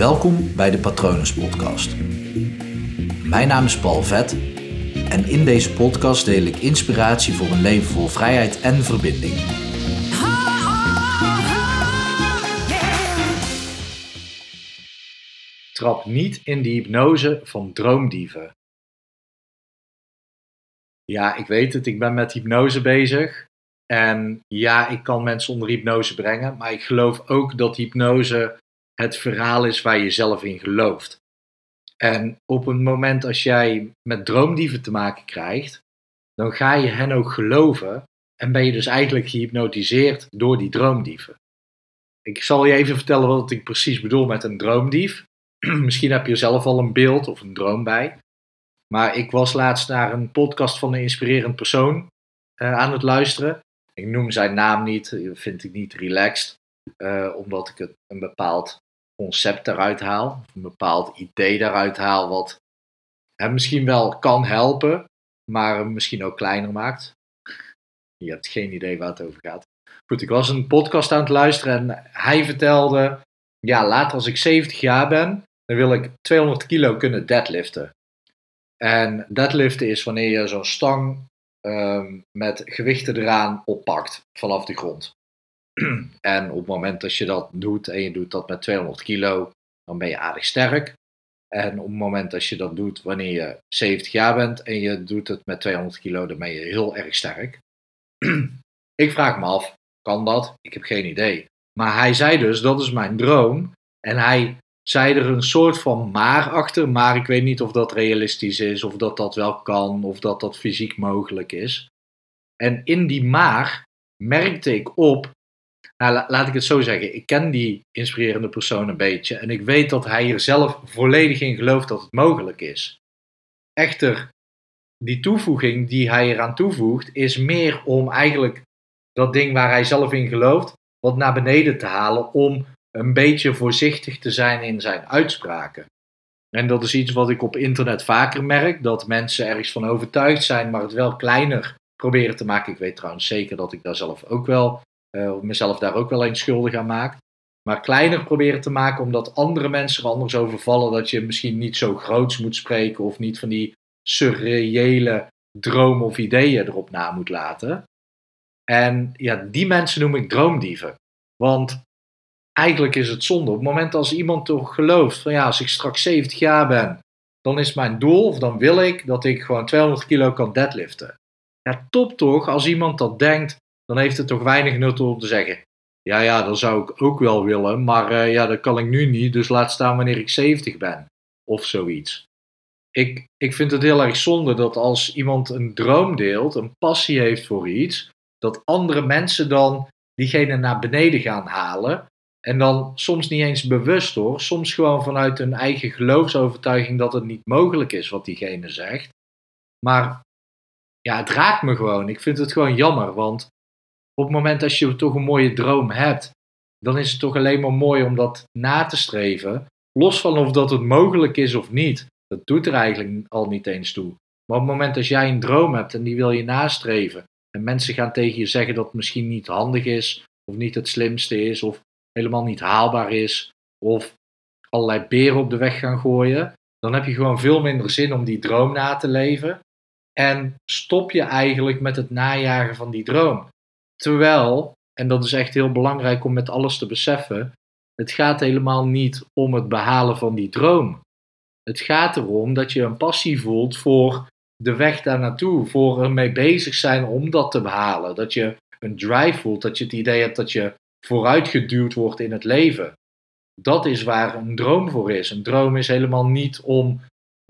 Welkom bij de Patronus Podcast. Mijn naam is Paul Vet en in deze podcast deel ik inspiratie voor een leven vol vrijheid en verbinding. Trap niet in de hypnose van droomdieven. Ja, ik weet het, ik ben met hypnose bezig. En ja, ik kan mensen onder hypnose brengen, maar ik geloof ook dat hypnose het verhaal is waar je zelf in gelooft. En op het moment als jij met droomdieven te maken krijgt, dan ga je hen ook geloven en ben je dus eigenlijk gehypnotiseerd door die droomdieven. Ik zal je even vertellen wat ik precies bedoel met een droomdief. Misschien heb je zelf al een beeld of een droom bij. Maar ik was laatst naar een podcast van een inspirerend persoon uh, aan het luisteren. Ik noem zijn naam niet, vind ik niet relaxed, uh, omdat ik het een bepaald concept eruit haal, een bepaald idee daaruit haal, wat hem misschien wel kan helpen, maar hem misschien ook kleiner maakt. Je hebt geen idee waar het over gaat. Goed, ik was een podcast aan het luisteren en hij vertelde, ja, later als ik 70 jaar ben, dan wil ik 200 kilo kunnen deadliften. En deadliften is wanneer je zo'n stang um, met gewichten eraan oppakt vanaf de grond. en op het moment dat je dat doet en je doet dat met 200 kilo, dan ben je aardig sterk. En op het moment dat je dat doet wanneer je 70 jaar bent en je doet het met 200 kilo, dan ben je heel erg sterk. ik vraag me af, kan dat? Ik heb geen idee. Maar hij zei dus, dat is mijn droom. En hij zei er een soort van maar achter, maar ik weet niet of dat realistisch is, of dat dat wel kan, of dat dat fysiek mogelijk is. En in die maar merkte ik op nou, laat ik het zo zeggen. Ik ken die inspirerende persoon een beetje. En ik weet dat hij er zelf volledig in gelooft dat het mogelijk is. Echter, die toevoeging die hij eraan toevoegt, is meer om eigenlijk dat ding waar hij zelf in gelooft, wat naar beneden te halen. Om een beetje voorzichtig te zijn in zijn uitspraken. En dat is iets wat ik op internet vaker merk: dat mensen ergens van overtuigd zijn, maar het wel kleiner proberen te maken. Ik weet trouwens zeker dat ik daar zelf ook wel uh, mezelf daar ook wel eens schuldig aan maak. Maar kleiner proberen te maken omdat andere mensen er anders over vallen. Dat je misschien niet zo groots moet spreken of niet van die surreële dromen of ideeën erop na moet laten. En ja, die mensen noem ik droomdieven. Want eigenlijk is het zonde. Op het moment als iemand toch gelooft van ja, als ik straks 70 jaar ben, dan is mijn doel of dan wil ik dat ik gewoon 200 kilo kan deadliften. Ja, top toch als iemand dat denkt dan heeft het toch weinig nut om te zeggen. Ja, ja, dat zou ik ook wel willen, maar uh, ja, dat kan ik nu niet, dus laat staan wanneer ik 70 ben. Of zoiets. Ik, ik vind het heel erg zonde dat als iemand een droom deelt, een passie heeft voor iets, dat andere mensen dan diegene naar beneden gaan halen. En dan soms niet eens bewust hoor, soms gewoon vanuit hun eigen geloofsovertuiging dat het niet mogelijk is wat diegene zegt. Maar ja, het raakt me gewoon. Ik vind het gewoon jammer, want op het moment dat je toch een mooie droom hebt, dan is het toch alleen maar mooi om dat na te streven. Los van of dat het mogelijk is of niet. Dat doet er eigenlijk al niet eens toe. Maar op het moment dat jij een droom hebt en die wil je nastreven. En mensen gaan tegen je zeggen dat het misschien niet handig is. Of niet het slimste is. Of helemaal niet haalbaar is. Of allerlei beren op de weg gaan gooien. Dan heb je gewoon veel minder zin om die droom na te leven. En stop je eigenlijk met het najagen van die droom. Terwijl, en dat is echt heel belangrijk om met alles te beseffen, het gaat helemaal niet om het behalen van die droom. Het gaat erom dat je een passie voelt voor de weg daar naartoe, voor ermee bezig zijn om dat te behalen. Dat je een drive voelt, dat je het idee hebt dat je vooruitgeduwd wordt in het leven. Dat is waar een droom voor is. Een droom is helemaal niet om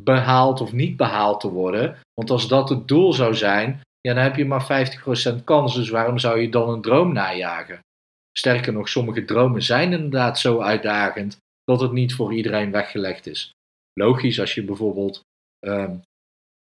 behaald of niet behaald te worden. Want als dat het doel zou zijn, ja, dan heb je maar 50% kans. Dus waarom zou je dan een droom najagen? Sterker nog, sommige dromen zijn inderdaad zo uitdagend dat het niet voor iedereen weggelegd is. Logisch, als je bijvoorbeeld ehm,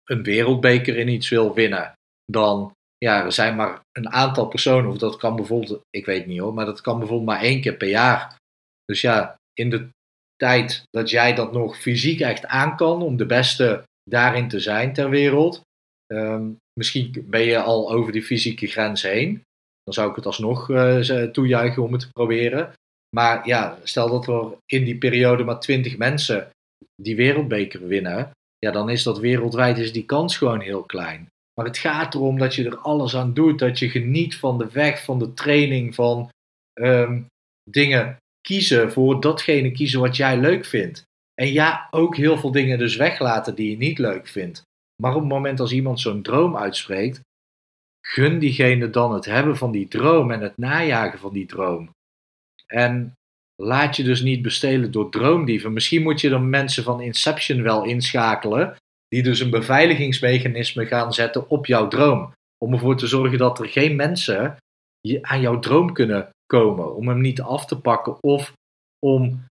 een wereldbeker in iets wil winnen, dan ja, er zijn maar een aantal personen, of dat kan bijvoorbeeld, ik weet niet hoor, maar dat kan bijvoorbeeld maar één keer per jaar. Dus ja, in de tijd dat jij dat nog fysiek echt aan kan om de beste daarin te zijn ter wereld, ehm, Misschien ben je al over die fysieke grens heen. Dan zou ik het alsnog uh, toejuichen om het te proberen. Maar ja, stel dat er in die periode maar 20 mensen die wereldbeker winnen, ja, dan is dat wereldwijd is die kans gewoon heel klein. Maar het gaat erom dat je er alles aan doet, dat je geniet van de weg, van de training, van ehm, dingen kiezen voor datgene kiezen wat jij leuk vindt. En ja, ook heel veel dingen dus weglaten die je niet leuk vindt. Maar op het moment als iemand zo'n droom uitspreekt, gun diegene dan het hebben van die droom en het najagen van die droom. En laat je dus niet bestelen door droomdieven. Misschien moet je dan mensen van Inception wel inschakelen, die dus een beveiligingsmechanisme gaan zetten op jouw droom. Om ervoor te zorgen dat er geen mensen aan jouw droom kunnen komen. Om hem niet af te pakken of om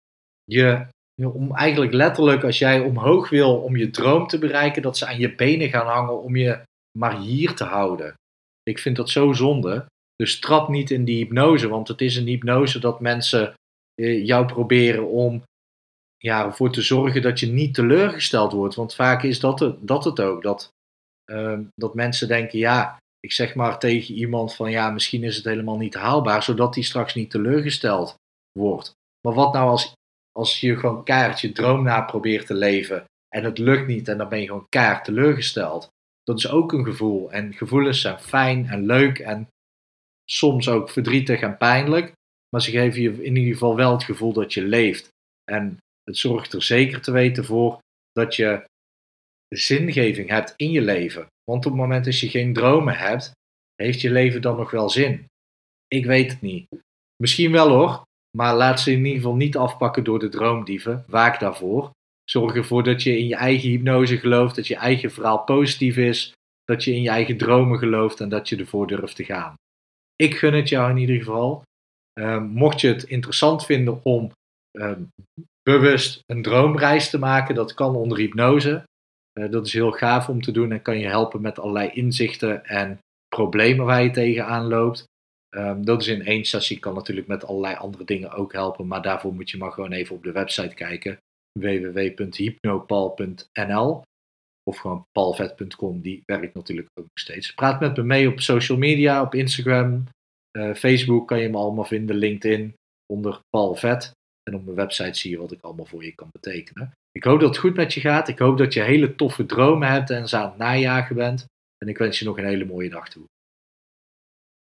je om eigenlijk letterlijk, als jij omhoog wil om je droom te bereiken, dat ze aan je benen gaan hangen om je maar hier te houden. Ik vind dat zo zonde. Dus trap niet in die hypnose, want het is een hypnose dat mensen eh, jou proberen om ja, ervoor te zorgen dat je niet teleurgesteld wordt. Want vaak is dat het, dat het ook. Dat, uh, dat mensen denken, ja, ik zeg maar tegen iemand van ja, misschien is het helemaal niet haalbaar, zodat die straks niet teleurgesteld wordt. Maar wat nou als, als je gewoon kaart je droom na probeert te leven en het lukt niet en dan ben je gewoon kaart teleurgesteld? Dat is ook een gevoel. En gevoelens zijn fijn en leuk en soms ook verdrietig en pijnlijk. Maar ze geven je in ieder geval wel het gevoel dat je leeft. En het zorgt er zeker te weten voor dat je zingeving hebt in je leven. Want op het moment dat je geen dromen hebt, heeft je leven dan nog wel zin? Ik weet het niet. Misschien wel hoor, maar laat ze in ieder geval niet afpakken door de droomdieven. Waak daarvoor. Zorg ervoor dat je in je eigen hypnose gelooft, dat je eigen verhaal positief is, dat je in je eigen dromen gelooft en dat je ervoor durft te gaan. Ik gun het jou in ieder geval. Ehm, mocht je het interessant vinden om ehm, bewust een droomreis te maken, dat kan onder hypnose. Uh, dat is heel gaaf om te doen en kan je helpen met allerlei inzichten en problemen waar je tegenaan loopt. Um, dat is in één sessie, kan natuurlijk met allerlei andere dingen ook helpen, maar daarvoor moet je maar gewoon even op de website kijken www.hypnopal.nl of gewoon palvet.com, die werkt natuurlijk ook nog steeds. Praat met me mee op social media, op Instagram, uh, Facebook kan je me allemaal vinden, LinkedIn onder Palvet. En op mijn website zie je wat ik allemaal voor je kan betekenen. Ik hoop dat het goed met je gaat. Ik hoop dat je hele toffe dromen hebt en ze aan het najagen bent. En ik wens je nog een hele mooie dag toe.